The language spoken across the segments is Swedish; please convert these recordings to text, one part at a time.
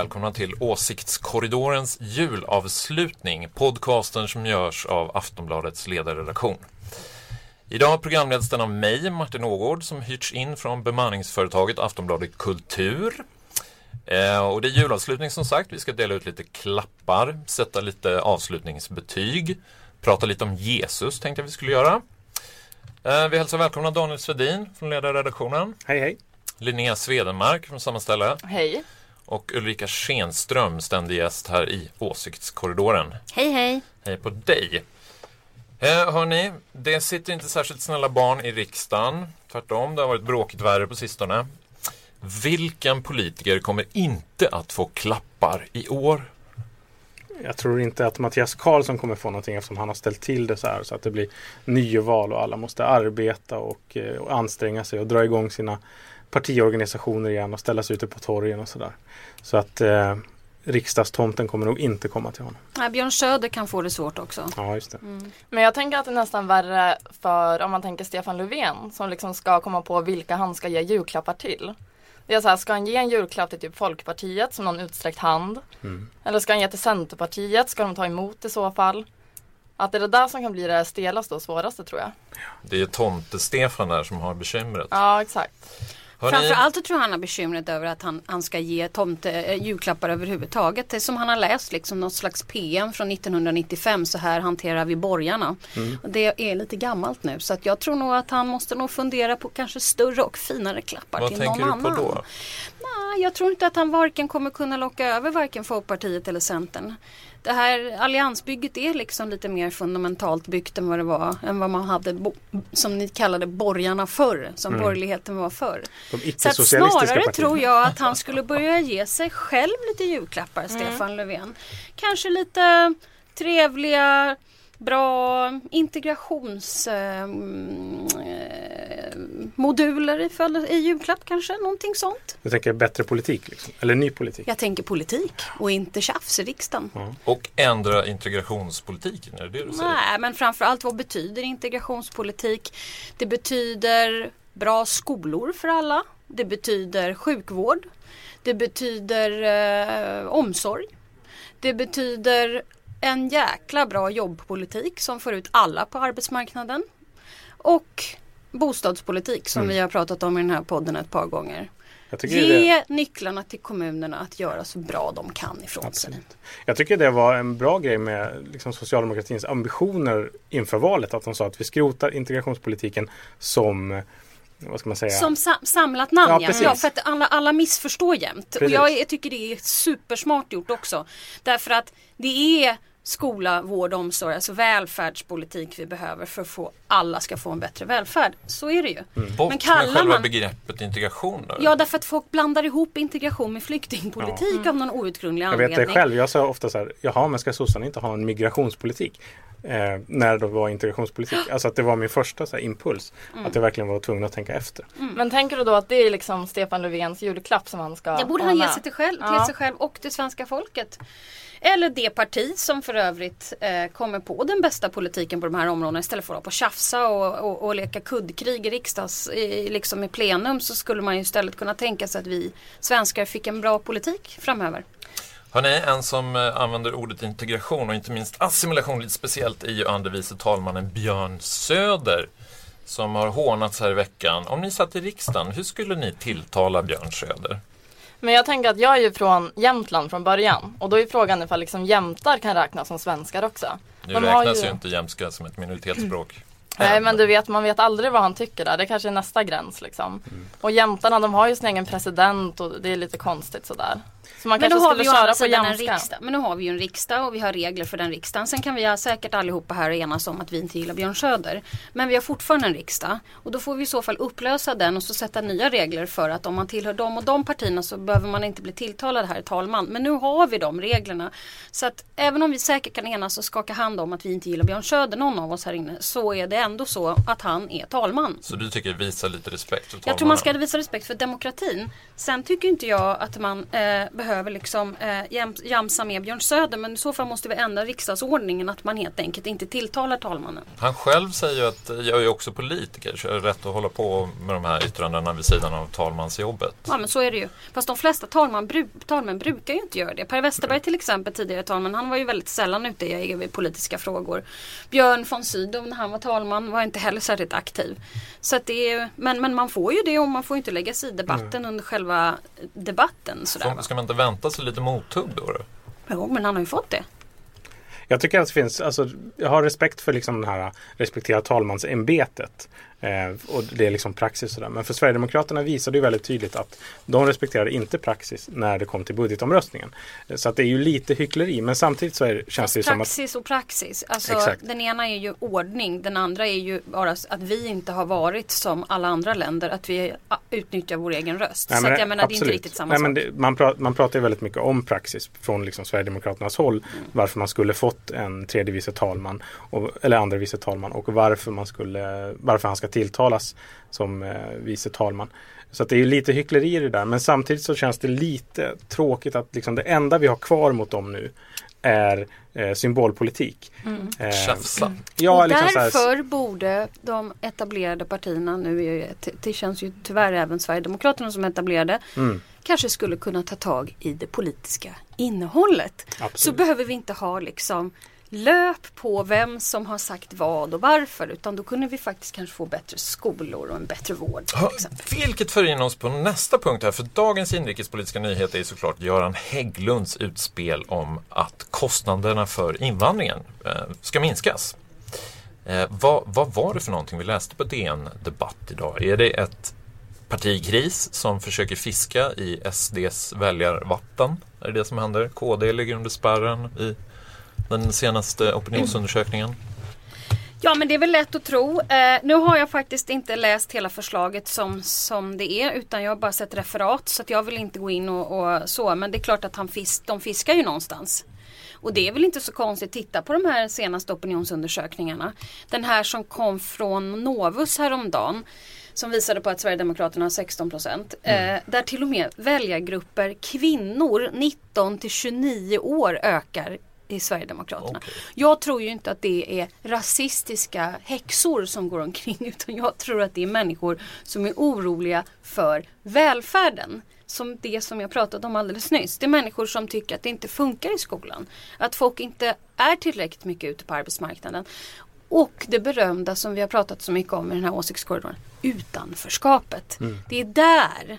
Välkomna till Åsiktskorridorens julavslutning, podcasten som görs av Aftonbladets ledarredaktion. Idag programleds den av mig, Martin Ågård, som hyrts in från bemanningsföretaget Aftonbladet Kultur. Eh, och det är julavslutning som sagt. Vi ska dela ut lite klappar, sätta lite avslutningsbetyg, prata lite om Jesus tänkte jag vi skulle göra. Eh, vi hälsar välkomna Daniel Svedin från ledarredaktionen. Hej hej. Linnea Svedenmark från samma ställe. Hej. Och Ulrika Schenström, ständig gäst här i Åsiktskorridoren. Hej hej! Hej på dig! Eh, hörni, det sitter inte särskilt snälla barn i riksdagen. Tvärtom, det har varit bråkigt värre på sistone. Vilken politiker kommer inte att få klappar i år? Jag tror inte att Mattias Karlsson kommer få någonting eftersom han har ställt till det så här så att det blir nyval och alla måste arbeta och, eh, och anstränga sig och dra igång sina partiorganisationer igen och ställa sig ute på torgen och sådär. Så att eh, riksdagstomten kommer nog inte komma till honom. Nej, Björn Söder kan få det svårt också. Ja, just det. Men jag tänker att det är nästan värre för om man tänker Stefan Löfven som liksom ska komma på vilka han ska ge julklappar till. Det är så här, ska han ge en julklapp till typ Folkpartiet som någon utsträckt hand? Eller ska han ge till Centerpartiet? Ska de ta emot i så fall? Att det är det där som kan bli det stelaste och svåraste tror jag. Det är Tomte-Stefan där som har bekymret. Ja, exakt. Hörni, Framförallt så tror jag han har bekymret över att han, han ska ge tomte eh, julklappar överhuvudtaget. Det är som han har läst liksom något slags PM från 1995. Så här hanterar vi borgarna. Och det är lite gammalt nu. Så att jag tror nog att han måste nog fundera på kanske större och finare klappar vad till tänker någon du på annan. då? Nej, jag tror inte att han varken kommer kunna locka över varken Folkpartiet eller Centern. Det här alliansbygget är liksom lite mer fundamentalt byggt än vad det var. Än vad man hade, som ni kallade borgarna förr. Som borgerligheten var förr. De Så att snarare partierna. tror jag att han skulle börja ge sig själv lite julklappar, Stefan Löfven. Kanske lite trevliga, bra integrationsmoduler i, fall- i julklapp kanske, någonting sånt. Jag tänker bättre politik, liksom. eller ny politik. Jag tänker politik och inte tjafs i riksdagen. Och ändra integrationspolitiken, är det det du säger? Nej, men framförallt vad betyder integrationspolitik? Det betyder bra skolor för alla. Det betyder sjukvård. Det betyder eh, omsorg. Det betyder en jäkla bra jobbpolitik som får ut alla på arbetsmarknaden. Och bostadspolitik som vi har pratat om i den här podden ett par gånger. Jag tycker, det, Ge nycklarna till kommunerna att göra så bra de kan ifrån sig. jag tycker det var en bra grej med liksom, socialdemokratins ambitioner inför valet. Att de sa att vi skrotar integrationspolitiken som, vad ska man säga? Som sam- samlat namn Ja, ja, ja. för att alla, alla missförstår jämt. Och Precis. jag är- tycker det är supersmart gjort också. Därför att det är skola, vård och omsorg, alltså välfärdspolitik vi behöver för att få alla ska få en bättre välfärd. Så är det ju. Mm. Bort Men med kallar själva man- begreppet integration då? Ja, därför att folk blandar ihop integration med flyktingpolitik av någon outgrundlig Jag anledning. vet det själv. Jag sa ofta så här, jaha men ska sossarna inte ha en migrationspolitik? Eh, när det var integrationspolitik. Alltså att det var min första så här, impuls. Mm. Att jag verkligen var tvungen att tänka efter. Men tänker du då att det är liksom Stefan Löfvens julklapp som han ska Det borde ha han ge med? sig till, själv, till Ja. sig själv och till svenska folket. Eller det parti som för övrigt eh, kommer på den bästa politiken på de här områdena. Istället för att hålla på och tjafsa och, och, och leka kuddkrig i riksdags, i, liksom i plenum så skulle man ju istället kunna tänka sig att vi svenskar fick en bra politik framöver. Hörrni, en som eh, använder ordet integration och inte minst assimilation lite speciellt är ju andre vice talmannen Björn Söder. Som har hånats här i veckan. Om ni satt i riksdagen, hur skulle ni tilltala Björn Söder? Men jag tänker att jag är ju från Jämtland från början och då är frågan ifall liksom jämtar kan räknas som svenskar också. Nu De räknas ju... ju- inte jämska som ett minoritetsspråk. Nej men du vet, man vet aldrig vad han tycker där. Det kanske är nästa gräns liksom. Mm. Och jämtarna de har ju sin egen president och det är lite konstigt sådär. Så man Men då kanske har vi skulle köra på jamska. riksdag. Men nu har vi ju en riksdag och vi har regler för den riksdagen. Sen kan vi säkert allihopa här enas om att vi inte gillar Björn Söder. Men vi har fortfarande en riksdag. Och då får vi i så fall upplösa den och så sätta nya regler för att om man tillhör de och de partierna så behöver man inte bli tilltalad här talman. Men nu har vi de reglerna. Så att även om vi säkert kan enas och skaka hand om att vi inte gillar Björn Söder, någon av oss här inne, så är det ändå så att han är talman. Så du tycker visa lite respekt för Jag tror man talmannen? ska visa respekt för demokratin. Sen tycker inte jag att man eh, behöver liksom eh, jamsa med Björn Söder men i så fall måste vi ändra riksdagsordningen att man helt enkelt inte tilltalar talmannen. Han själv säger ju att jag är också politiker så jag har rätt att hålla på med de här yttrandena vid sidan av talmansjobbet. Ja men så är det ju. Fast de flesta talman, bru, talmän brukar ju inte göra det. Per Westerberg till exempel, tidigare talman, han var ju väldigt sällan ute i politiska frågor. Björn von Sydow när han var talman var inte heller särskilt aktiv. Så det är, men, men man får ju det och man får inte lägga sig i debatten under själva debatten. Sådär? Ska man inte vänta sig lite mothugg då? då? Jo men han har ju fått det. Jag tycker att det finns, alltså, jag har respekt för liksom den här respektera talmansämbetet. Eh, och det är liksom praxis sådär. Men för Sverigedemokraterna visade ju väldigt tydligt att de respekterade inte praxis när det kom till budgetomröstningen. Så att det är ju lite hyckleri. Men samtidigt så är, känns det ju som att praxis och praxis. Alltså, Exakt. den ena är ju ordning. Den andra är ju bara att vi inte har varit som alla andra länder. Att vi utnyttjar vår egen röst. Nej, så att jag menar det är inte absolut. riktigt samma Nej, sak. men det, man, pra, man pratar ju väldigt mycket om praxis från liksom Sverigedemokraternas håll. Mm. Varför man skulle fått en tredje vice talman och, eller andra vice talman och varför, man skulle, varför han ska tilltalas som eh, vice talman. Så att det är ju lite hyckleri i det där men samtidigt så känns det lite tråkigt att liksom det enda vi har kvar mot dem nu är eh, symbolpolitik. Eh, Tjafsa. ja, Mm. liksom så här- därför borde de etablerade partierna, nu är det- det känns ju tyvärr även Sverigedemokraterna som etablerade, Mm. kanske skulle kunna ta tag i det politiska innehållet. Så Absolut. behöver vi inte ha liksom löp på vem som har sagt vad och varför utan då kunde vi faktiskt kanske få bättre skolor och en bättre vård. Ja. Vilket för in oss på nästa punkt här, för dagens inrikespolitiska nyhet är såklart Göran Hägglunds utspel om att kostnaderna för invandringen eh, ska minskas. Eh, vad, vad var det för någonting vi läste på DN Debatt idag? Är det ett partikris som försöker fiska i SDs väljarvatten? Är det det som händer? KD ligger under spärren i den senaste opinionsundersökningen. Ja men det är väl lätt att tro. Eh, nu har jag faktiskt inte läst hela förslaget som, som det är utan jag har bara sett referat så jag vill inte gå in och, och så. Men det är klart att han fisk, de fiskar ju någonstans. Och det är väl inte så konstigt. Titta på de här senaste opinionsundersökningarna. Den här som kom från Novus häromdagen. Som visade på att Sverigedemokraterna har 16 procent. Eh, där till och med väljargrupper kvinnor 19 till 29 år ökar i Sverigedemokraterna. Okej. Jag tror ju inte att det är rasistiska häxor som går omkring utan jag tror att det är människor som är oroliga för välfärden. Som det som jag pratade om alldeles nyss. Det är människor som tycker att det inte funkar i skolan. Att folk inte är tillräckligt mycket ute på arbetsmarknaden. Och det berömda som vi har pratat så mycket om i den här åsiktskorridoren. Utanförskapet. Det är där.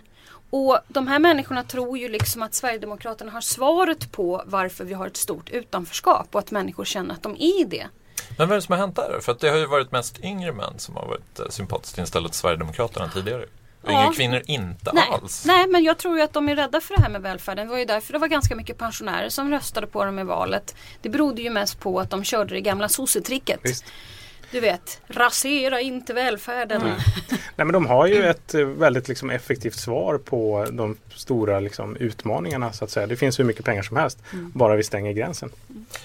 Och de här människorna tror ju liksom att Sverigedemokraterna har svaret på varför vi har ett stort utanförskap och att människor känner att de är det. Men vad är det som har hänt där? För att det har ju varit mest yngre män som har varit eh, sympatiskt inställda till Sverigedemokraterna tidigare. Och Ja. Yngre kvinnor inte Nej, alls. nej, men jag tror ju att de är rädda för det här med välfärden. Det var ju därför det var ganska mycket pensionärer som röstade på dem i valet. Det berodde ju mest på att de körde det gamla sossetricket. Visst. Du vet, rasera inte välfärden. Nej, men de har ju ett eh, väldigt liksom, effektivt svar på de stora liksom, utmaningarna. så att säga. Det finns hur mycket pengar som helst, bara vi stänger gränsen.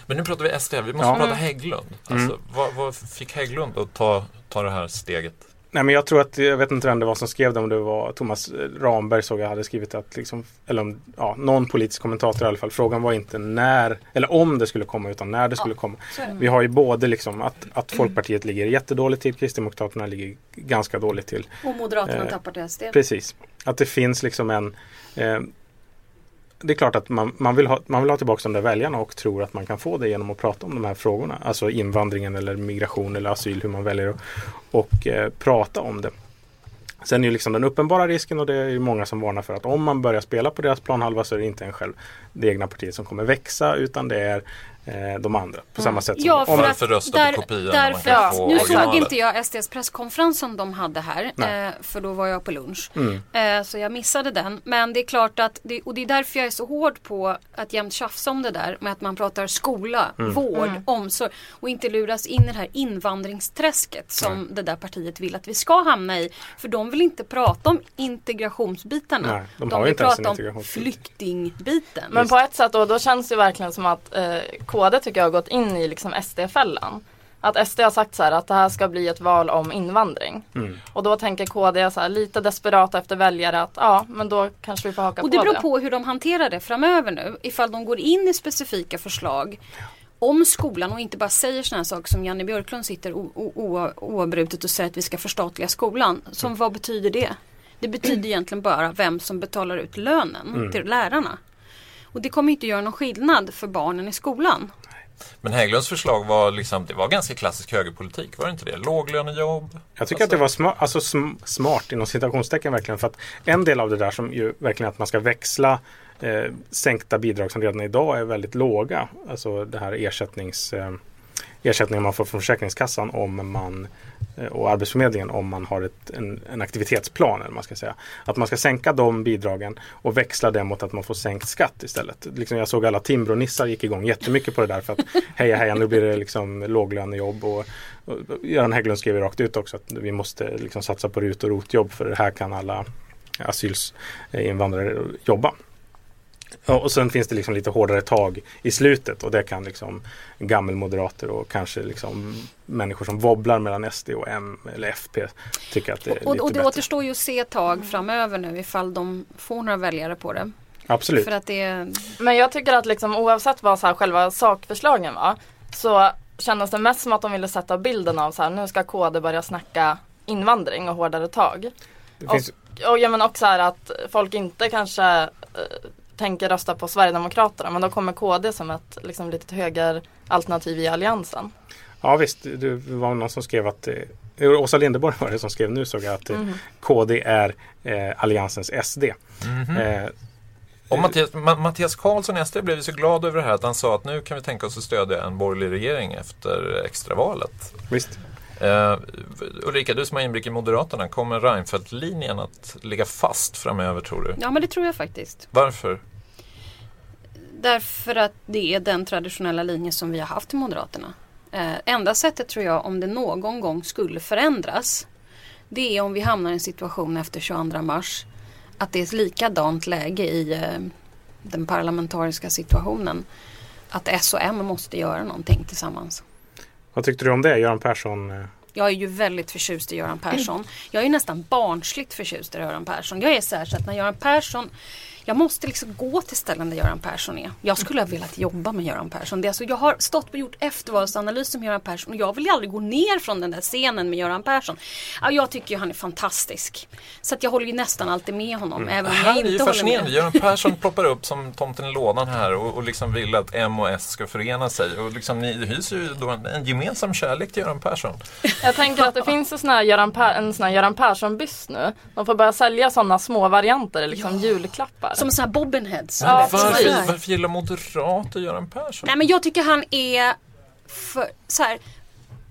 Men nu pratar vi SD, vi måste Ja. prata Hägglund. Alltså, vad, vad fick Hägglund att ta, ta det här steget? Nej, men jag tror att, jag vet inte vem det var som skrev det, om det var Thomas Ramberg såg jag hade skrivit att, liksom, eller om, ja, någon politisk kommentator i alla fall. Frågan var inte när, eller om det skulle komma, utan när det skulle komma. så är det. Vi har ju både liksom att, att Folkpartiet ligger jättedåligt till, Kristdemokraterna ligger ganska dåligt till. Och Moderaterna Eh, tappar till SD. Precis. Att det finns liksom en eh, det är klart att man, man, vill ha, man vill ha tillbaka de där väljarna och tror att man kan få det genom att prata om de här frågorna. Alltså invandringen eller migration eller asyl, hur man väljer att och, eh, prata om det. Sen är ju liksom den uppenbara risken och det är ju många som varnar för att om man börjar spela på deras planhalva så är det inte en själv det egna partiet som kommer växa utan det är de andra. På samma sätt som Mm. Ja, för Varför rösta på där- kopian när man därför få Nu originalet? såg inte jag SDs presskonferens som de hade här. Eh, för då var jag på lunch. Mm. Eh, så jag missade den. Men det är klart att, det, och det är därför jag är så hård på att jämt tjafsa om det där. Med att man pratar skola, Mm. vård, omsorg. Och inte luras in i det här invandringsträsket som det där partiet vill att vi ska hamna i. För de vill inte prata om integrationsbitarna. Nej, de de vill prata om flyktingbiten. Men på ett sätt då, då känns det verkligen som att eh, KD tycker jag har gått in i liksom SD-fällan. Att SD har sagt så här att det här ska bli ett val om invandring. Mm. Och då tänker KD så här, lite desperata efter väljare att ja, men då kanske vi får haka Och det på beror det. på hur de hanterar det framöver nu. Ifall de går in i specifika förslag om skolan och inte bara säger sådana saker som Janne Björklund sitter oavbrutet och säger att vi ska förstatliga skolan. Som vad betyder det? Det betyder egentligen bara vem som betalar ut lönen till lärarna. Och det kommer inte göra någon skillnad för barnen i skolan. Men Hägglunds förslag var liksom, det var ganska klassisk högerpolitik, var det inte det? Låglönejobb. Jag tycker att det var smart, alltså sm- smart inom citationstecken verkligen. För att en del av det där som ju verkligen att man ska växla eh, sänkta bidrag som redan idag är väldigt låga. Alltså det här ersättnings, eh, ersättningen man får från Försäkringskassan om man eh, och Arbetsförmedlingen om man har ett, en, en aktivitetsplan. Eller man ska säga. Att man ska sänka de bidragen och växla det mot att man får sänkt skatt istället. Liksom jag såg alla Timbronissar gick igång jättemycket på det där för att heja heja nu blir det liksom låglönejobb och, och Göran Hägglund skrev rakt ut också att vi måste liksom satsa på RUT och ROT-jobb för här kan alla asylinvandrare jobba. Ja, och sen finns det liksom lite hårdare tag i slutet och det kan liksom gammelmoderater och kanske liksom människor som wobblar mellan SD och M eller FP tycka att det är Och, lite och det bättre. återstår ju att se tag framöver nu ifall de får några väljare på det. Absolut. För att det är Men jag tycker att liksom, oavsett vad så här, själva sakförslagen var så kändes det mest som att de ville sätta bilden av så här, nu ska KD börja snacka invandring och hårdare tag. Det finns, Och jag menar också här att folk inte kanske eh, tänker rösta på Sverigedemokraterna men då kommer KD som ett liksom, litet högeralternativ i alliansen. ja visst, det var någon som skrev att eh, Åsa Linderborg var det som skrev nu såg jag att eh, Mhm. KD är eh, Alliansens SD. Mhm. Eh, Och Mattias, Ma- Mattias Karlsson, SD, blev ju så glad över det här att han sa att nu kan vi tänka oss att stödja en borgerlig regering efter extravalet. visst. Uh, Ulrika, du som har inblick i Moderaterna, kommer Reinfeldt-linjen att ligga fast framöver tror du? Ja men det tror jag faktiskt. Varför? Därför att det är den traditionella linje som vi har haft i Moderaterna. Eh, enda sättet tror jag om det någon gång skulle förändras. Det är om vi hamnar i en situation efter 22 mars. Att det är ett likadant läge i eh, den parlamentariska situationen. Att S och M måste göra någonting tillsammans. Vad tyckte du om det? Göran Persson? Jag är ju väldigt förtjust i Göran Persson. Jag är nästan barnsligt förtjust i Göran Persson. Jag är så här så att när Göran Persson jag måste liksom gå till ställen där Göran Persson är. Jag skulle ha velat jobba med Göran Persson. Det är alltså, jag har stått och gjort eftervalsanalyser med Göran Persson och jag vill ju aldrig gå ner från den där scenen med Göran Persson. Ja, jag tycker ju han är fantastisk. Så att jag håller ju nästan alltid med honom. Även om jag här är ju inte håller fascinerande. Göran Persson ploppar upp som tomten i lådan här och, och liksom vill att M och S ska förena sig. Och liksom, ni hyser ju då en, en gemensam kärlek till Göran Persson. Jag tänker att det finns en sån här Göran, per- en sån här Göran Persson-byst nu. De får börja sälja sådana små varianter, liksom julklappar. Som sådana här bobbinheads. Ja. Varför, varför gillar moderater Göran Persson? Nej men jag tycker han är för, så här,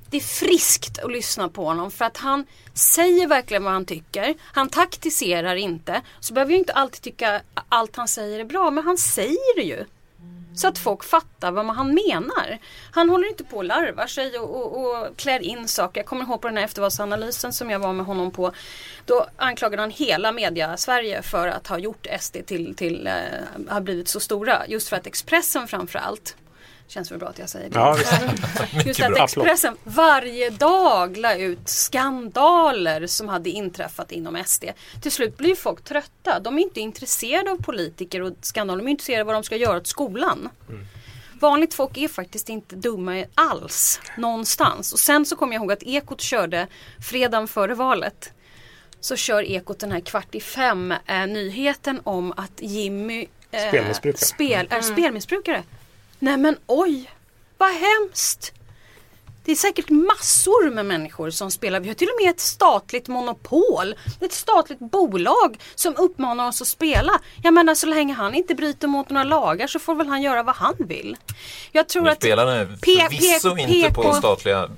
Det är friskt att lyssna på honom för att han säger verkligen vad han tycker. Han taktiserar inte. Så behöver jag inte alltid tycka allt han säger är bra men han säger det ju. Så att folk fattar vad han menar. Han håller inte på och larvar sig och, och, och klär in saker. Jag kommer ihåg på den här eftervalsanalysen som jag var med honom på. Då anklagade han hela media Sverige för att ha gjort SD till, till eh, ha blivit så stora. Just för att Expressen framförallt Känns väl bra att jag säger det. Ja. Just att Expressen varje dag la ut skandaler som hade inträffat inom SD. Till slut blir folk trötta. De är inte intresserade av politiker och skandaler. De är intresserade av vad de ska göra åt skolan. Vanligt folk är faktiskt inte dumma alls någonstans. Och sen så kommer jag ihåg att Ekot körde fredagen före valet. Så kör Ekot den här kvart i fem eh, nyheten om att Jimmy eh, Spelmissbrukare. spel, är spelmissbrukare. Nej men oj, vad hemskt. Det är säkert massor med människor som spelar. Vi har till och med ett statligt monopol. Ett statligt bolag som uppmanar oss att spela. Jag menar så länge han inte bryter mot några lagar så får väl han göra vad han vill. Jag tror Nu att spelar ni P- förvisso inte på statliga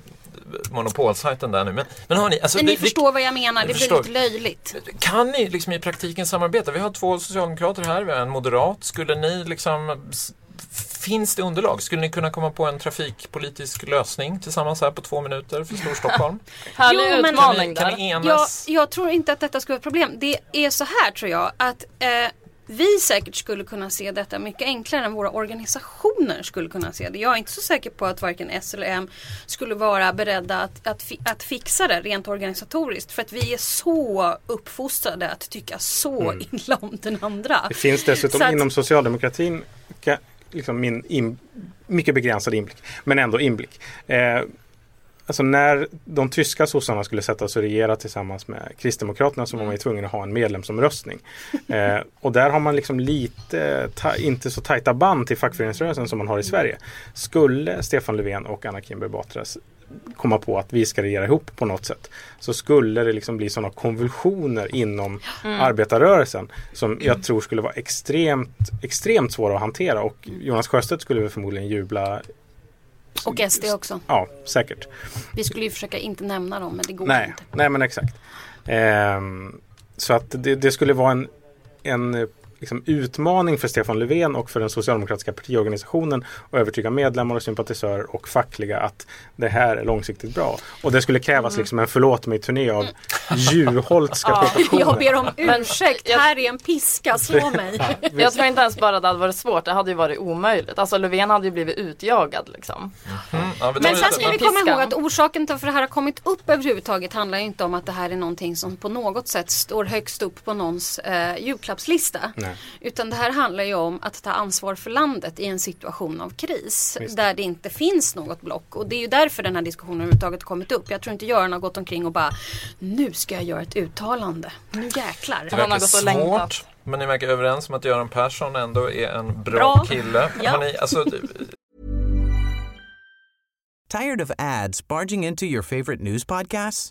monopolsajten där nu. Men, men hörni, alltså, Men ni vi- förstår vad jag menar. Det blir förstår. lite löjligt. Kan ni liksom i praktiken samarbeta? Vi har två socialdemokrater här, vi har en moderat. Skulle ni liksom Finns det underlag? Skulle ni kunna komma på en trafikpolitisk lösning tillsammans här på två minuter för Storstockholm? Härlig Jo, men- Kan där. ni Jag, enas? jag tror inte att detta skulle vara ett problem. Det är så här tror jag att eh, vi säkert skulle kunna se detta mycket enklare än våra organisationer skulle kunna se det. Jag är inte så säker på att varken S eller M skulle vara beredda att, att, att fixa det rent organisatoriskt. För att vi är så uppfostrade att tycka så illa om den andra. Det finns dessutom att- inom socialdemokratin liksom min in, mycket begränsad inblick, men ändå inblick. Eh, alltså när de tyska sossarna skulle sätta sig och regera tillsammans med Kristdemokraterna så var man ju tvungen att ha en medlemsomröstning. Eh, och där har man liksom lite, ta, inte så tajta band till fackföreningsrörelsen som man har i Sverige. Skulle Stefan Löfven och Anna Kinberg Batras komma på att vi ska regera ihop på något sätt så skulle det liksom bli sådana konvulsioner inom arbetarrörelsen som jag tror skulle vara extremt, extremt svåra att hantera och Jonas Sjöstedt skulle väl förmodligen jubla. Och SD också. Ja, säkert. Vi skulle ju försöka inte nämna dem men det går Nej, inte. nej men exakt. Ehm, så att det, det skulle vara en, en eh, liksom, utmaning för Stefan Löfven och för den socialdemokratiska partiorganisationen att övertyga medlemmar och sympatisörer och fackliga att det här är långsiktigt bra. Och det skulle krävas Mm. liksom en förlåt mig-turné av Juholtska proportioner. Jag ber om Men- ursäkt, jag- här är en piska, slå mig. Jag tror inte ens bara det hade varit svårt, det hade ju varit omöjligt. Alltså Löfven hade ju blivit utjagad liksom. Mm, ja, Men sen ska vi komma ihåg att orsaken till att det här har kommit upp överhuvudtaget handlar ju inte om att det här är någonting som på något sätt står högst upp på någons eh, julklappslista. Nej. Utan det här handlar ju om att ta ansvar för landet i en situation av kris. Visst. Där det inte finns något block. Och det är ju därför den här diskussionen överhuvudtaget kommit upp. Jag tror inte Göran har gått omkring och bara Nu ska jag göra ett uttalande. Nu jäklar. Det Han har verkar gått och längtat. svårt, men ni verkar överens om att Göran Persson ändå är en bra, Bra. kille. Ja. Ni, alltså, Tired of ads barging into your favorite news podcasts?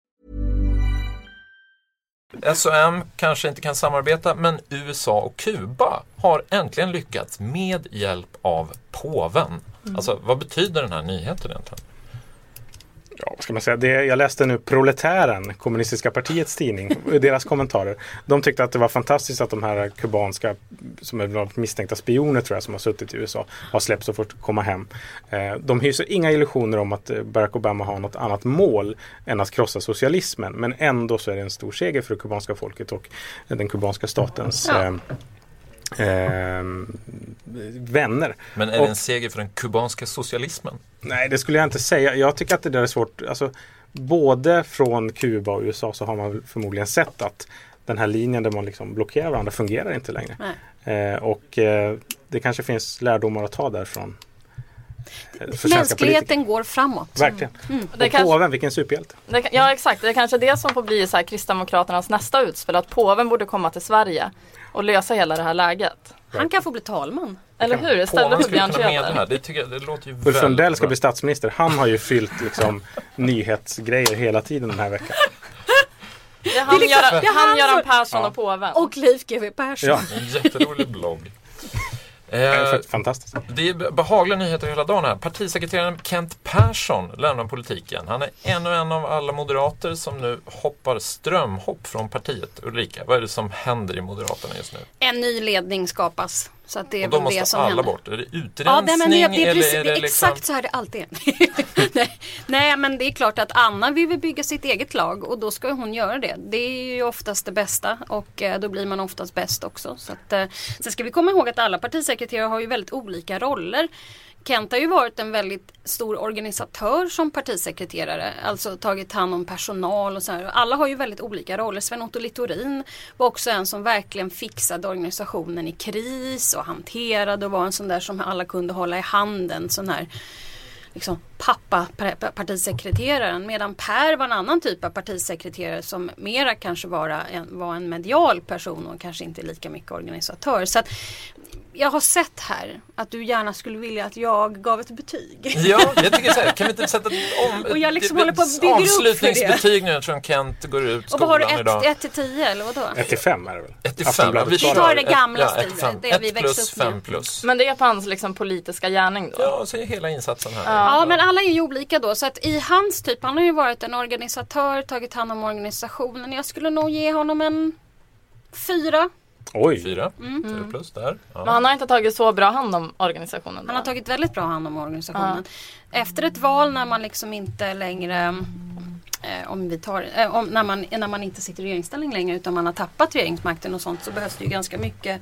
SOM kanske inte kan samarbeta, men USA och Kuba har äntligen lyckats med hjälp av påven. Alltså, vad betyder den här nyheten egentligen? Ja, vad ska man säga? Det, jag läste nu Proletären, kommunistiska partiets tidning, deras kommentarer. De tyckte att det var fantastiskt att de här kubanska, som är misstänkta spioner tror jag, som har suttit i USA, har släppts och fått komma hem. Eh, de hyser inga illusioner om att eh, Barack Obama har något annat mål än att krossa socialismen. Men ändå så är det en stor seger för det kubanska folket och eh, den kubanska statens Ja. Eh, vänner. Men är Och- det en seger för den kubanska socialismen? Nej, det skulle jag inte säga. Jag tycker att det där är svårt. Alltså, både från Kuba och USA så har man förmodligen sett att den här linjen där man liksom blockerar varandra fungerar inte längre. Eh, och eh, det kanske finns lärdomar att ta därifrån. eh. Mänskligheten går framåt. Verkligen. Det Och kanske- påven, vilken superhjälte. Det, ja exakt, det är kanske det som får bli så här Kristdemokraternas nästa utspel. Att påven borde komma till Sverige och lösa hela det här läget. Han kan få bli talman. Eller hur? Istället för Björn det tycker jag, det låter ju Ulf Lundell ska bra. bli statsminister. Han har ju fyllt liksom, nyhetsgrejer hela tiden den här veckan. Det är han, Det är liksom- Göran, det är han, Göran Persson Ja. och påven. Och Leif GW Persson. Ja, En jätterolig blogg. Det är Eh, fantastiskt. det är behagliga nyheter hela dagen här. Partisekreteraren Kent Persson lämnar politiken. Han är ännu en av alla moderater som nu hoppar strömhopp från partiet. Ulrika, vad är det som händer i Moderaterna just nu? En ny ledning skapas. Så att det är Och då väl det måste som alla händer. bort. Är det utrensning Ja, nej, men det, det är, precis, är det är liksom... exakt så här det alltid är. nej, men det är klart att Anna vill bygga sitt eget lag och då ska hon göra det. Det är ju oftast det bästa och eh, då blir man oftast bäst också. Så att, eh, sen ska vi komma ihåg att alla partisekreterare har ju väldigt olika roller. Kent har ju varit en väldigt stor organisatör som partisekreterare. Alltså tagit hand om personal och så här. Alla har ju väldigt olika roller. Sven-Otto Littorin var också en som verkligen fixade organisationen i kris och hanterade och var en sån där som alla kunde hålla i handen. Sån här liksom, pappa partisekreteraren medan Per var en annan typ av partisekreterare som mera kanske var en, var en medial person och kanske inte lika mycket organisatör. Så att, jag har sett här att du gärna skulle vilja att jag gav ett betyg. Ja, jag tycker så här, kan vi inte sätta om, och jag liksom håller på att bygga. Avslutningsbetyg nu eftersom Kent går ut skolan idag. Och vad har du, idag. 1 till 10 eller vadå? 1 till 5 är det väl? 1 till 5, ja, vi tar det gamla ja, stilen, det vi växte plus, upp med. 5 plus. Men det är på hans liksom, politiska gärning då? Ja, så är hela insatsen här. Ja. ja, men alla är ju olika då. Så att i hans typ, han har ju varit en organisatör, tagit hand om organisationen. Jag skulle nog ge honom en fyra. Oj! Fyra, mm. fyra plus där. Ja. Men han har inte tagit så bra hand om organisationen? Han har tagit väldigt bra hand om organisationen. Ja. Efter ett val när man liksom inte längre eh, om vi tar, eh, om, när, man, när man inte sitter i regeringsställning längre utan man har tappat regeringsmakten och sånt så behövs det ju ganska mycket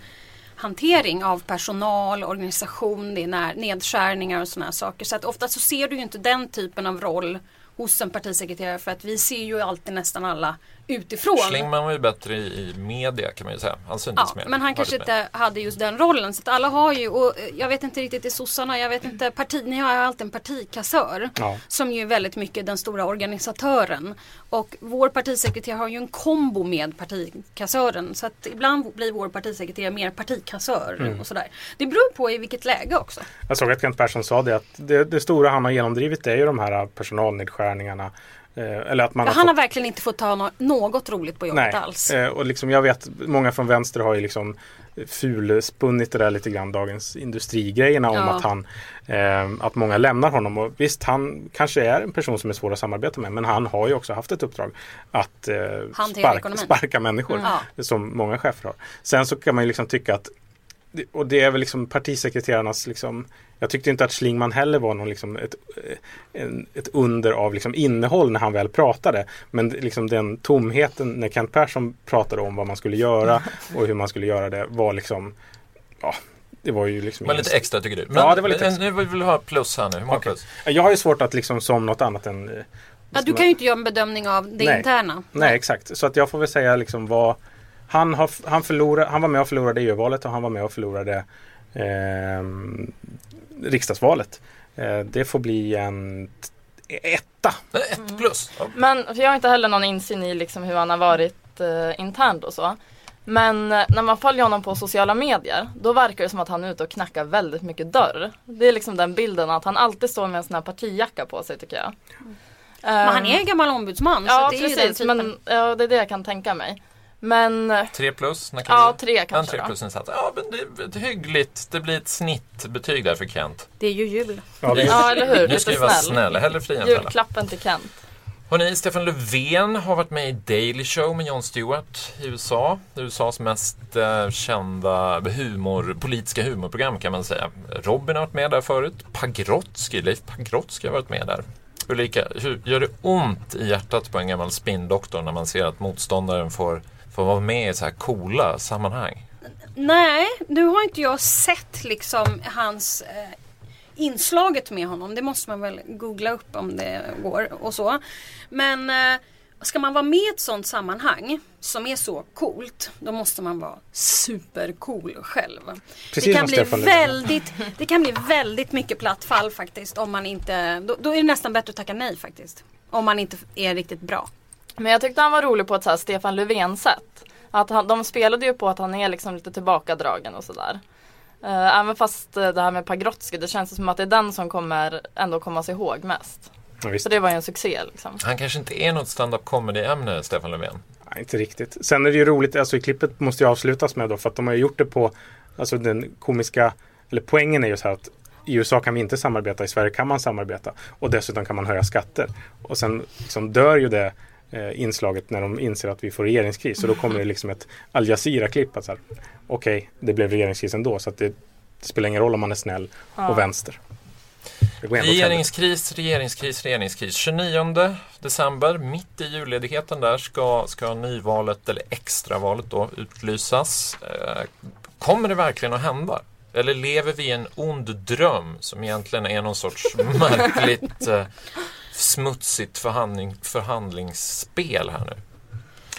hantering av personal, organisation, det är nedskärningar och sådana saker. Så att ofta så ser du ju inte den typen av roll hos en partisekreterare för att vi ser ju alltid nästan alla utifrån. Schlingmann var ju bättre i, i media kan man ju säga. Han syntes ja, mer. Men han kanske inte hade just den rollen. Så att alla har ju, och jag vet inte riktigt i sossarna, jag vet inte, parti, ni har ju alltid en partikassör. Ja. Som ju är väldigt mycket den stora organisatören. Och vår partisekreterare har ju en kombo med partikassören. Så att ibland blir vår partisekreterare mer partikassör mm. och sådär. Det beror på i vilket läge också. Jag såg att Kent Persson sa det att det, det stora han har genomdrivit är ju de här personalnedskärningarna Eh, eller att man har han fått... har verkligen inte fått ta något roligt på jobbet Nej. alls. Eh, och liksom, jag vet, många från vänster har ju liksom fulspunnit det där lite grann, dagens industrigrejerna ja. om att han eh, att många lämnar honom. Och visst, han kanske är en person som är svår att samarbeta med men han har ju också haft ett uppdrag att eh, spark, sparka människor mm. som många chefer har. Sen så kan man ju liksom tycka att och det är väl liksom partisekreterarnas liksom jag tyckte inte att Schlingman heller var någon liksom ett, eh, en, ett under av liksom innehåll när han väl pratade. Men liksom den tomheten när Kent Persson pratade om vad man skulle göra och hur man skulle göra det var liksom ja, det var ju liksom Men lite extra tycker du? Men, ja, det var lite extra. Nu vill vi ha plus här nu. Hur många okay. plus? Jag har ju svårt att liksom som något annat än eh, Ja, du kan ju inte göra en bedömning av det nej, interna. Nej, exakt. Så att jag får väl säga liksom vad han, har, han, förlorade, han var med och förlorade EU-valet och han var med och förlorade eh, riksdagsvalet. Eh, det får bli en etta. Ett plus. Mm. Men för jag har inte heller någon insyn i liksom hur han har varit eh, internt och så. Men eh, när man följer honom på sociala medier då verkar det som att han är ute och knackar väldigt mycket dörr. Det är liksom den bilden att han alltid står med en sån här partijacka på sig tycker jag. Men han är en gammal ombudsman. Ja så det precis, är men ja, det är det jag kan tänka mig. Men... Tre plus? När ja, tre kanske. En tre plus insats. Ja, men det är ett hyggligt. Det blir ett snittbetyg där för Kent. Det är ju jul. Ja, ja eller hur. Nu ska vi vara snälla. Hellre fri än Julklappen till Kent. Hörrni, Stefan Löfven har varit med i Daily Show med Jon Stewart i USA. USAs mest eh, kända humor, politiska humorprogram kan man säga. Robin har varit med där förut. Pagrotsky, Leif Pagrotsky har varit med där. Ulrika, hur gör det ont i hjärtat på en gammal spindoktor när man ser att motståndaren får få vara med i så här coola sammanhang? Nej, nu har inte jag sett liksom hans eh, inslaget med honom. Det måste man väl googla upp om det går och så. Men eh, ska man vara med i ett sånt sammanhang som är så coolt, då måste man vara supercool själv. Precis det, kan bli väldigt, det kan bli väldigt mycket platt fall faktiskt om man inte, då, då är det nästan bättre att tacka nej faktiskt. Om man inte är riktigt bra. Men jag tyckte han var rolig på ett så här Stefan Löfven-sätt. Att han, de spelade ju på att han är liksom lite tillbakadragen och sådär. Uh, även fast uh, det här med Pagrotsky, det känns som att det är den som kommer ändå komma sig ihåg mest. Ja, så det var ju en succé. Liksom. Han kanske inte är något stand-up comedy-ämne, Stefan Löfven? Nej, inte riktigt. Sen är det ju roligt, alltså i klippet måste ju avslutas med då, för att de har gjort det på, alltså den komiska, eller poängen är ju så här att i USA kan vi inte samarbeta, i Sverige kan man samarbeta och dessutom kan man höja skatter. Och sen liksom dör ju det eh, inslaget när de inser att vi får regeringskris. Så då kommer det liksom ett Al Jazeera-klipp. Okej, okay, det blev regeringskris ändå. Så att det, det, spelar ingen roll om man är snäll ja. och vänster. Regeringskris, regeringskris, regeringskris. 29 december, mitt i julledigheten där, ska, ska nyvalet eller extravalet då utlysas. Eh, kommer det verkligen att hända? Eller lever vi i en ond dröm som egentligen är någon sorts märkligt eh, smutsigt förhandling, förhandlingsspel här nu?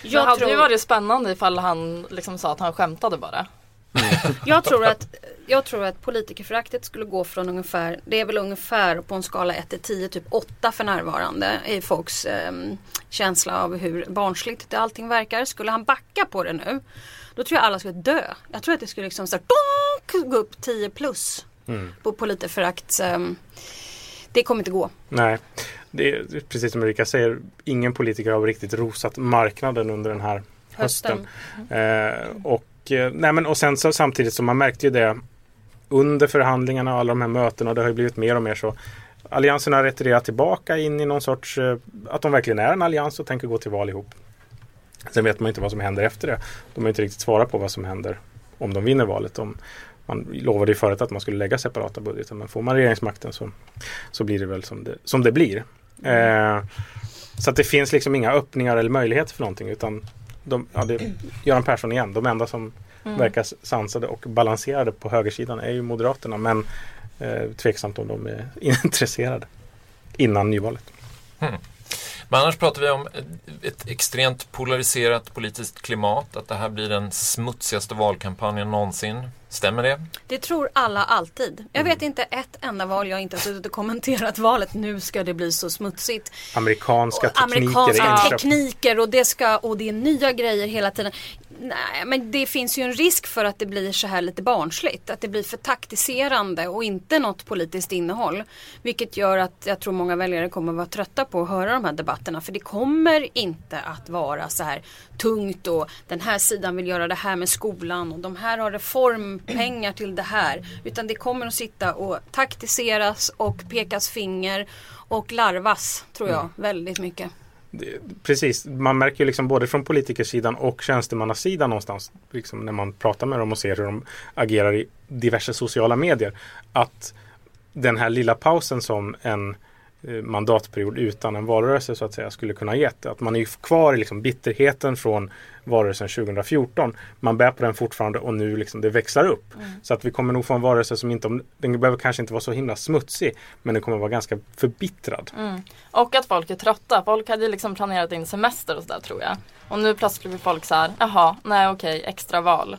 Det Jag hade ju tror, varit spännande ifall han liksom sa att han skämtade bara. jag, tror att, jag tror att politikerföraktet skulle gå från ungefär, det är väl ungefär på en skala 1 till 10, typ 8 för närvarande i folks ehm, känsla av hur barnsligt det allting verkar. Skulle han backa på det nu, då tror jag alla skulle dö. Jag tror att det skulle liksom så här, donk, gå upp 10 plus på politikerförakt. ehm, det kommer inte gå. Nej, det är precis som Erika säger. Ingen politiker har riktigt rosat marknaden under den här hösten. Eh, och, eh, nej men, och sen så, samtidigt som man märkte ju det under förhandlingarna och alla de här mötena det har ju blivit mer och mer så. Alliansen har retirerat tillbaka in i någon sorts eh, att de verkligen är en allians och tänker gå till val ihop. Sen vet man inte vad som händer efter det. De har inte riktigt svarat på vad som händer om de vinner valet. De, man lovade ju förut att man skulle lägga separata budgetar men får man regeringsmakten så, så blir det väl som det, som det blir. Eh, så att det finns liksom inga öppningar eller möjligheter för någonting utan de, ja, det Göran Persson igen. De enda som verkar sansade och balanserade på högersidan är ju Moderaterna men eh, tveksamt om de är intresserade innan nyvalet. Men annars pratar vi om ett extremt polariserat politiskt klimat, att det här blir den smutsigaste valkampanjen någonsin. Stämmer det? Det tror alla alltid. Jag vet inte ett enda val jag inte har suttit och kommenterat valet. Nu ska det bli så smutsigt. Amerikanska Och tekniker amerikanska tekniker och det, ska, och det är nya grejer hela tiden. Nej, men det finns ju en risk för att det blir så här lite barnsligt. Att det blir för taktiserande och inte något politiskt innehåll. Vilket gör att jag tror många väljare kommer vara trötta på att höra de här debatterna. För det kommer inte att vara så här tungt och den här sidan vill göra det här med skolan och de här har reformpengar till det här. Utan det kommer att sitta och taktiseras och pekas finger och larvas tror jag väldigt mycket. Precis, man märker ju liksom både från politikersidan och tjänstemannasidan någonstans liksom när man pratar med dem och ser hur de agerar i diverse sociala medier att den här lilla pausen som en eh, mandatperiod utan en valrörelse så att säga skulle kunna gett. Att man är kvar i liksom bitterheten från valrörelsen 2014. Man bär på den fortfarande och nu liksom det växlar upp. Så att vi kommer nog få en valrörelse som inte, den behöver kanske inte vara så himla smutsig men den kommer vara ganska förbittrad. Och att folk är trötta. Folk hade ju liksom planerat in semester och sådär tror jag. Och nu plötsligt blir folk så här, jaha, nej okej, extra val.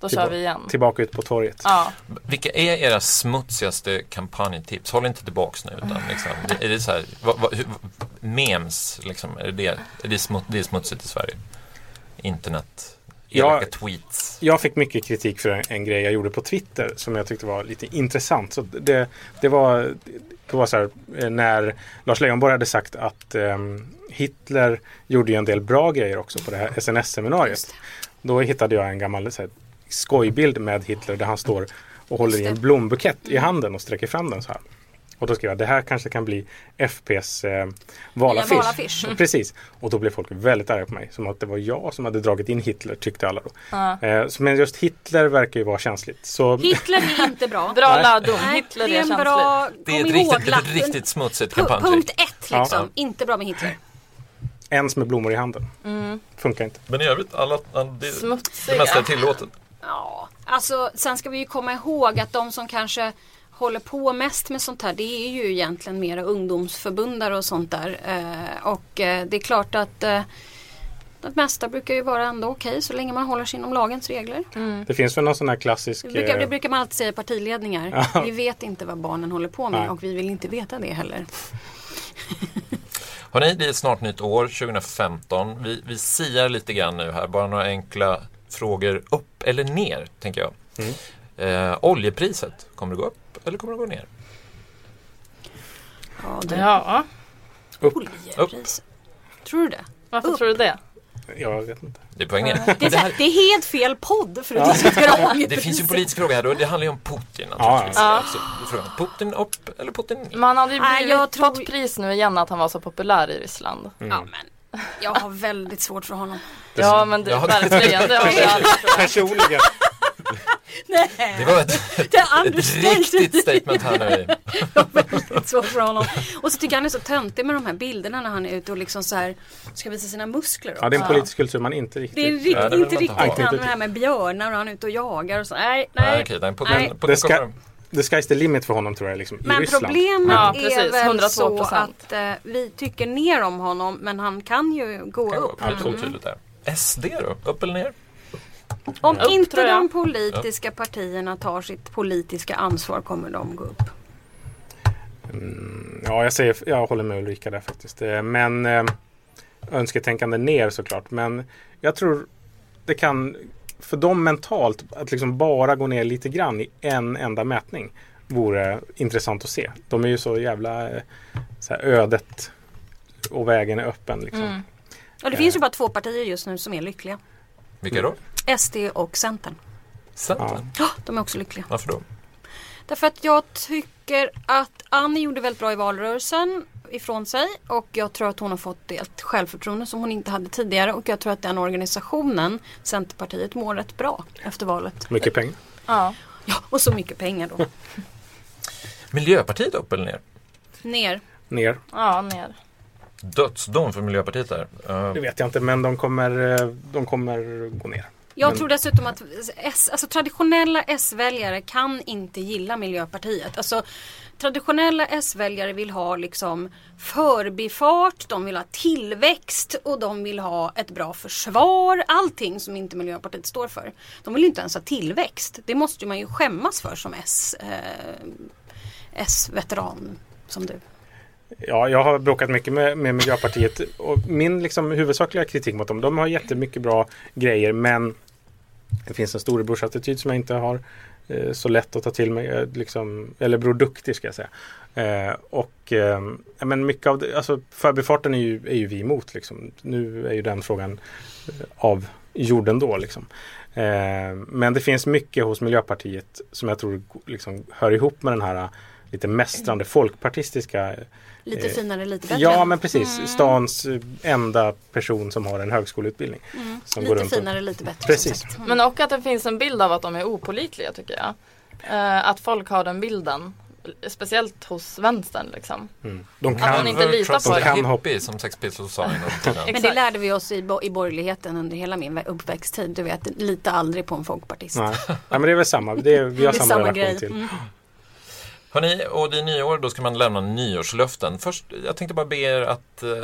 Då kör vi igen. Tillbaka ut på torget. Ja, Vilka är era smutsigaste kampanjtips? Håll inte tillbaks nu. Utan liksom, det- är det så här, vad, vad, hur, memes, liksom, är det, är det, smut, det är smutsigt i Sverige? Internet, Ja. elaka tweets. Jag fick mycket kritik för en, en grej jag gjorde på Twitter som jag tyckte var lite intressant. Så det, det, var, det var så här eh, när Lars Leijonborg hade sagt att ehm, Hitler gjorde ju en del bra grejer också på det här SNS-seminariet. Då hittade jag en gammal så här, skojbild med Hitler där han står och håller i en blombukett i handen och sträcker fram den så här. Och då skrev jag det här kanske kan bli FPs eh, valaffisch. valaffisch. Precis. Och då blev folk väldigt arga på mig. Som att det var jag som hade dragit in Hitler tyckte alla då. Ja. Eh, men just Hitler verkar ju vara känsligt. Så Hitler är inte bra. bra. Nej, Hitler det är är en känslig. bra, Det är kom ett ihåg riktigt, ett lappen. riktigt smutsigt kampanjtrick. Punkt ett liksom, Ja. inte bra med Hitler. ens med blommor i handen. Funkar inte. Men i övrigt, alla, det, det mesta är tillåtet. Ja, alltså sen ska vi ju komma ihåg att de som kanske håller på mest med sånt här det är ju egentligen mera ungdomsförbundare och sånt där. Eh, och eh, det är klart att eh, det mesta brukar ju vara ändå okej så länge man håller sig inom lagens regler. Det finns väl någon sån här klassisk... Det brukar, det eh, brukar man alltid säga i partiledningar. Vi vet inte vad barnen håller på med Nej. och vi vill inte veta det heller. Hörrni, det är snart nytt år, 2015. Vi, vi siar lite grann nu här, bara några enkla frågor upp eller ner, tänker jag. Mm. Eh, oljepriset, kommer det gå upp eller kommer det gå ner? Ja, det Ja, upp. Oljepriset. Tror du det? varför Upp. tror du det? Jag vet inte. Det är poäng ner. Det är, här, det är helt fel podd för att diskutera oljepriset. det finns ju en politisk fråga här då, det handlar ju om Putin Ja, naturligtvis. ja. Så frågan, Putin upp eller Putin ner? Man hade ju Nej, blivit jag tror- fått pris nu igen att han var så populär i Ryssland. Ja, men jag har väldigt svårt för honom. Ja men det, Ja. verkligen, det har vi alla tror jag. Personligen. Det var ett, Det är ett riktigt statement här nu. ansvar för honom. Och så tycker jag han är så töntig med de här bilderna när han är ute och liksom så här ska visa sina muskler. Ja, det är en också. politisk kultur man inte riktigt... Det är rikt, Ja, det inte riktigt ha. han med det här med björnar och han är ute och jagar och så. Nej, nej. Nej, okej, den på, nej. den, på Det ska- The sky's the limit för honom tror jag liksom, i Men problemet Ja, är precis. väl 102%. så att eh, vi tycker ner om honom men han kan ju gå kan gå upp. upp. Det är så Mm. tydligt där. SD då? Upp eller ner? Om Upp, inte de politiska partierna tar sitt politiska ansvar kommer de gå upp. Ja, jag, säger, jag håller med Ulrika där faktiskt. Eh, Men eh, önsketänkande ner såklart. Men jag tror det kan för dem mentalt att liksom bara gå ner lite grann i en enda mätning vore intressant att se. De är ju så jävla eh, så här, ödet och vägen är öppen. Liksom. Mm. Och det finns ju bara två partier just nu som är lyckliga. Vilka då? SD och Centern. Centern? Ja, de är också lyckliga. Varför då? Därför att jag tycker att Annie gjorde väldigt bra i valrörelsen ifrån sig och jag tror att hon har fått ett självförtroende som hon inte hade tidigare och jag tror att den organisationen, Centerpartiet, mår rätt bra efter valet. Mycket pengar. Ja. Ja, och så mycket pengar då. Miljöpartiet upp eller ner? Ner. Ner. ja, ner. Dödsdom för Miljöpartiet där. Eh, Det vet jag inte men de kommer, eh, de kommer gå ner. Jag Men- tror dessutom att S, alltså traditionella S-väljare kan inte gilla Miljöpartiet. Alltså traditionella S-väljare vill ha liksom förbifart, de vill ha tillväxt och de vill ha ett bra försvar. Allting som inte Miljöpartiet står för. De vill inte ens ha tillväxt. Det måste man ju skämmas för som S, eh, S-veteran som du. Ja, jag har bråkat mycket med, med Miljöpartiet och min liksom, huvudsakliga kritik mot dem, de har jättemycket bra grejer men det finns en storebrorsattityd som jag inte har eh, så lätt att ta till mig, eh, liksom, eller Bror Duktig ska jag säga. Eh, och eh, men mycket av det, alltså förbifarten är ju, är ju vi emot liksom. Nu är ju den frågan eh, av jorden då liksom. Eh, men det finns mycket hos Miljöpartiet som jag tror liksom, hör ihop med den här lite mästrande folkpartistiska Lite Eh, finare, lite bättre. Ja men precis, Mm. stans eh, enda person som har en högskoleutbildning. Mm. som går Lite runt och- finare, lite bättre. Precis. Mm. Men och att det finns en bild av att de är opolitliga tycker jag. Eh, att folk har den bilden. Speciellt hos vänstern liksom. Mm. De Att kan, man inte litar på att det. kan hoppa- hippie som Sex Pistols sa. Men det lärde vi oss i, bo- i borgerligheten under hela min uppväxttid. Du vet, lita aldrig på en folkpartist. Nej. Nej men det är väl samma, det är, vi har Det är samma, samma relation grej. till. Hörrni, och det är nyår, då ska man lämna nyårslöften. Först, jag tänkte bara be er att uh,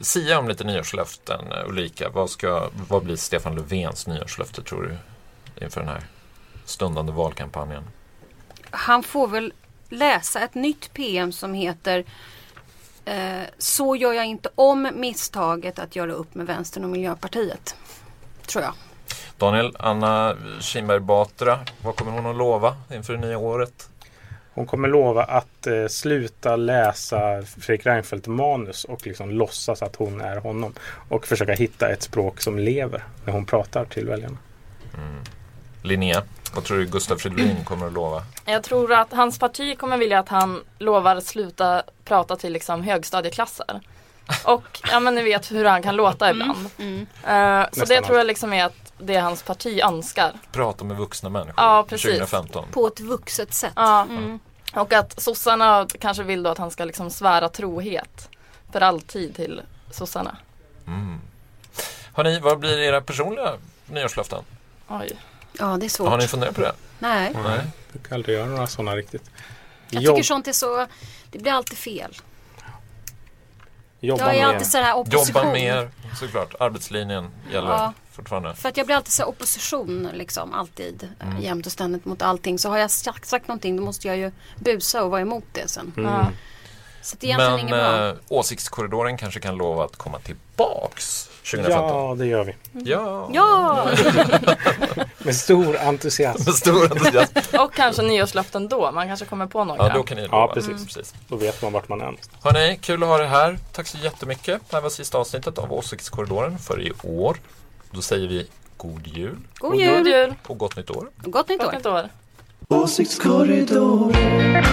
sia om lite nyårslöften. Ulrika, vad, ska, vad blir Stefan Löfvens nyårslöfte tror du? Inför den här stundande valkampanjen. Han får väl läsa ett nytt PM som heter eh, Så gör jag inte om misstaget att göra upp med vänstern och Miljöpartiet. Tror jag. Daniel, Anna Kinberg Batra, vad kommer hon att lova inför det nya året? Hon kommer lova att eh, sluta läsa Fredrik Reinfeldt manus och liksom låtsas att hon är honom. Och försöka hitta ett språk som lever när hon pratar till väljarna. Linnea, vad tror du Gustav Fridolin kommer att lova? Jag tror att hans parti kommer vilja att han lovar sluta prata till liksom högstadieklasser. Och ja men ni vet hur han kan låta ibland. Mm. Eh, så Nästan det tror jag liksom är att det hans parti önskar. Prata med vuxna människor Ja, precis. 2015. På ett vuxet sätt. Ja. Mm. Och att sossarna kanske vill då att han ska liksom svära trohet för alltid till sossarna. Mm. Hörni, vad blir era personliga nyårslöften? Oj. Ja, det är svårt. Har ni funderat på det? Nej. Nej. Du kan aldrig göra några sådana riktigt. Jag Jobb, tycker sånt är så, det blir alltid fel. jobba Jag är mer. alltid sådär opposition. Jobba mer, såklart. Arbetslinjen gäller Ja. Fortfarande. För att jag blir alltid så opposition liksom alltid. Mm. Mm. Jämt och ständigt mot allting. Så har jag sagt, sagt någonting då måste jag ju busa och vara emot det sen. Mm. Ja. Så det är egentligen Men bra. eh, åsiktskorridoren kanske kan lova att komma tillbaks 2015. Ja, det gör vi. Ja. Ja! Med stor entusiasm. Med stor entusiasm. Och kanske nyårslöften då. Man kanske kommer på några. Ja, då kan ni lova. Ja, precis. Mm. precis. Då vet man vart man är. Hörni, kul att ha er här. Tack så jättemycket. Det här var sista avsnittet av Åsiktskorridoren för i år. Då säger vi god jul God God jul! jul! och gott nytt år. Gott nytt Gott år! nytt år! Åsiktskorridoren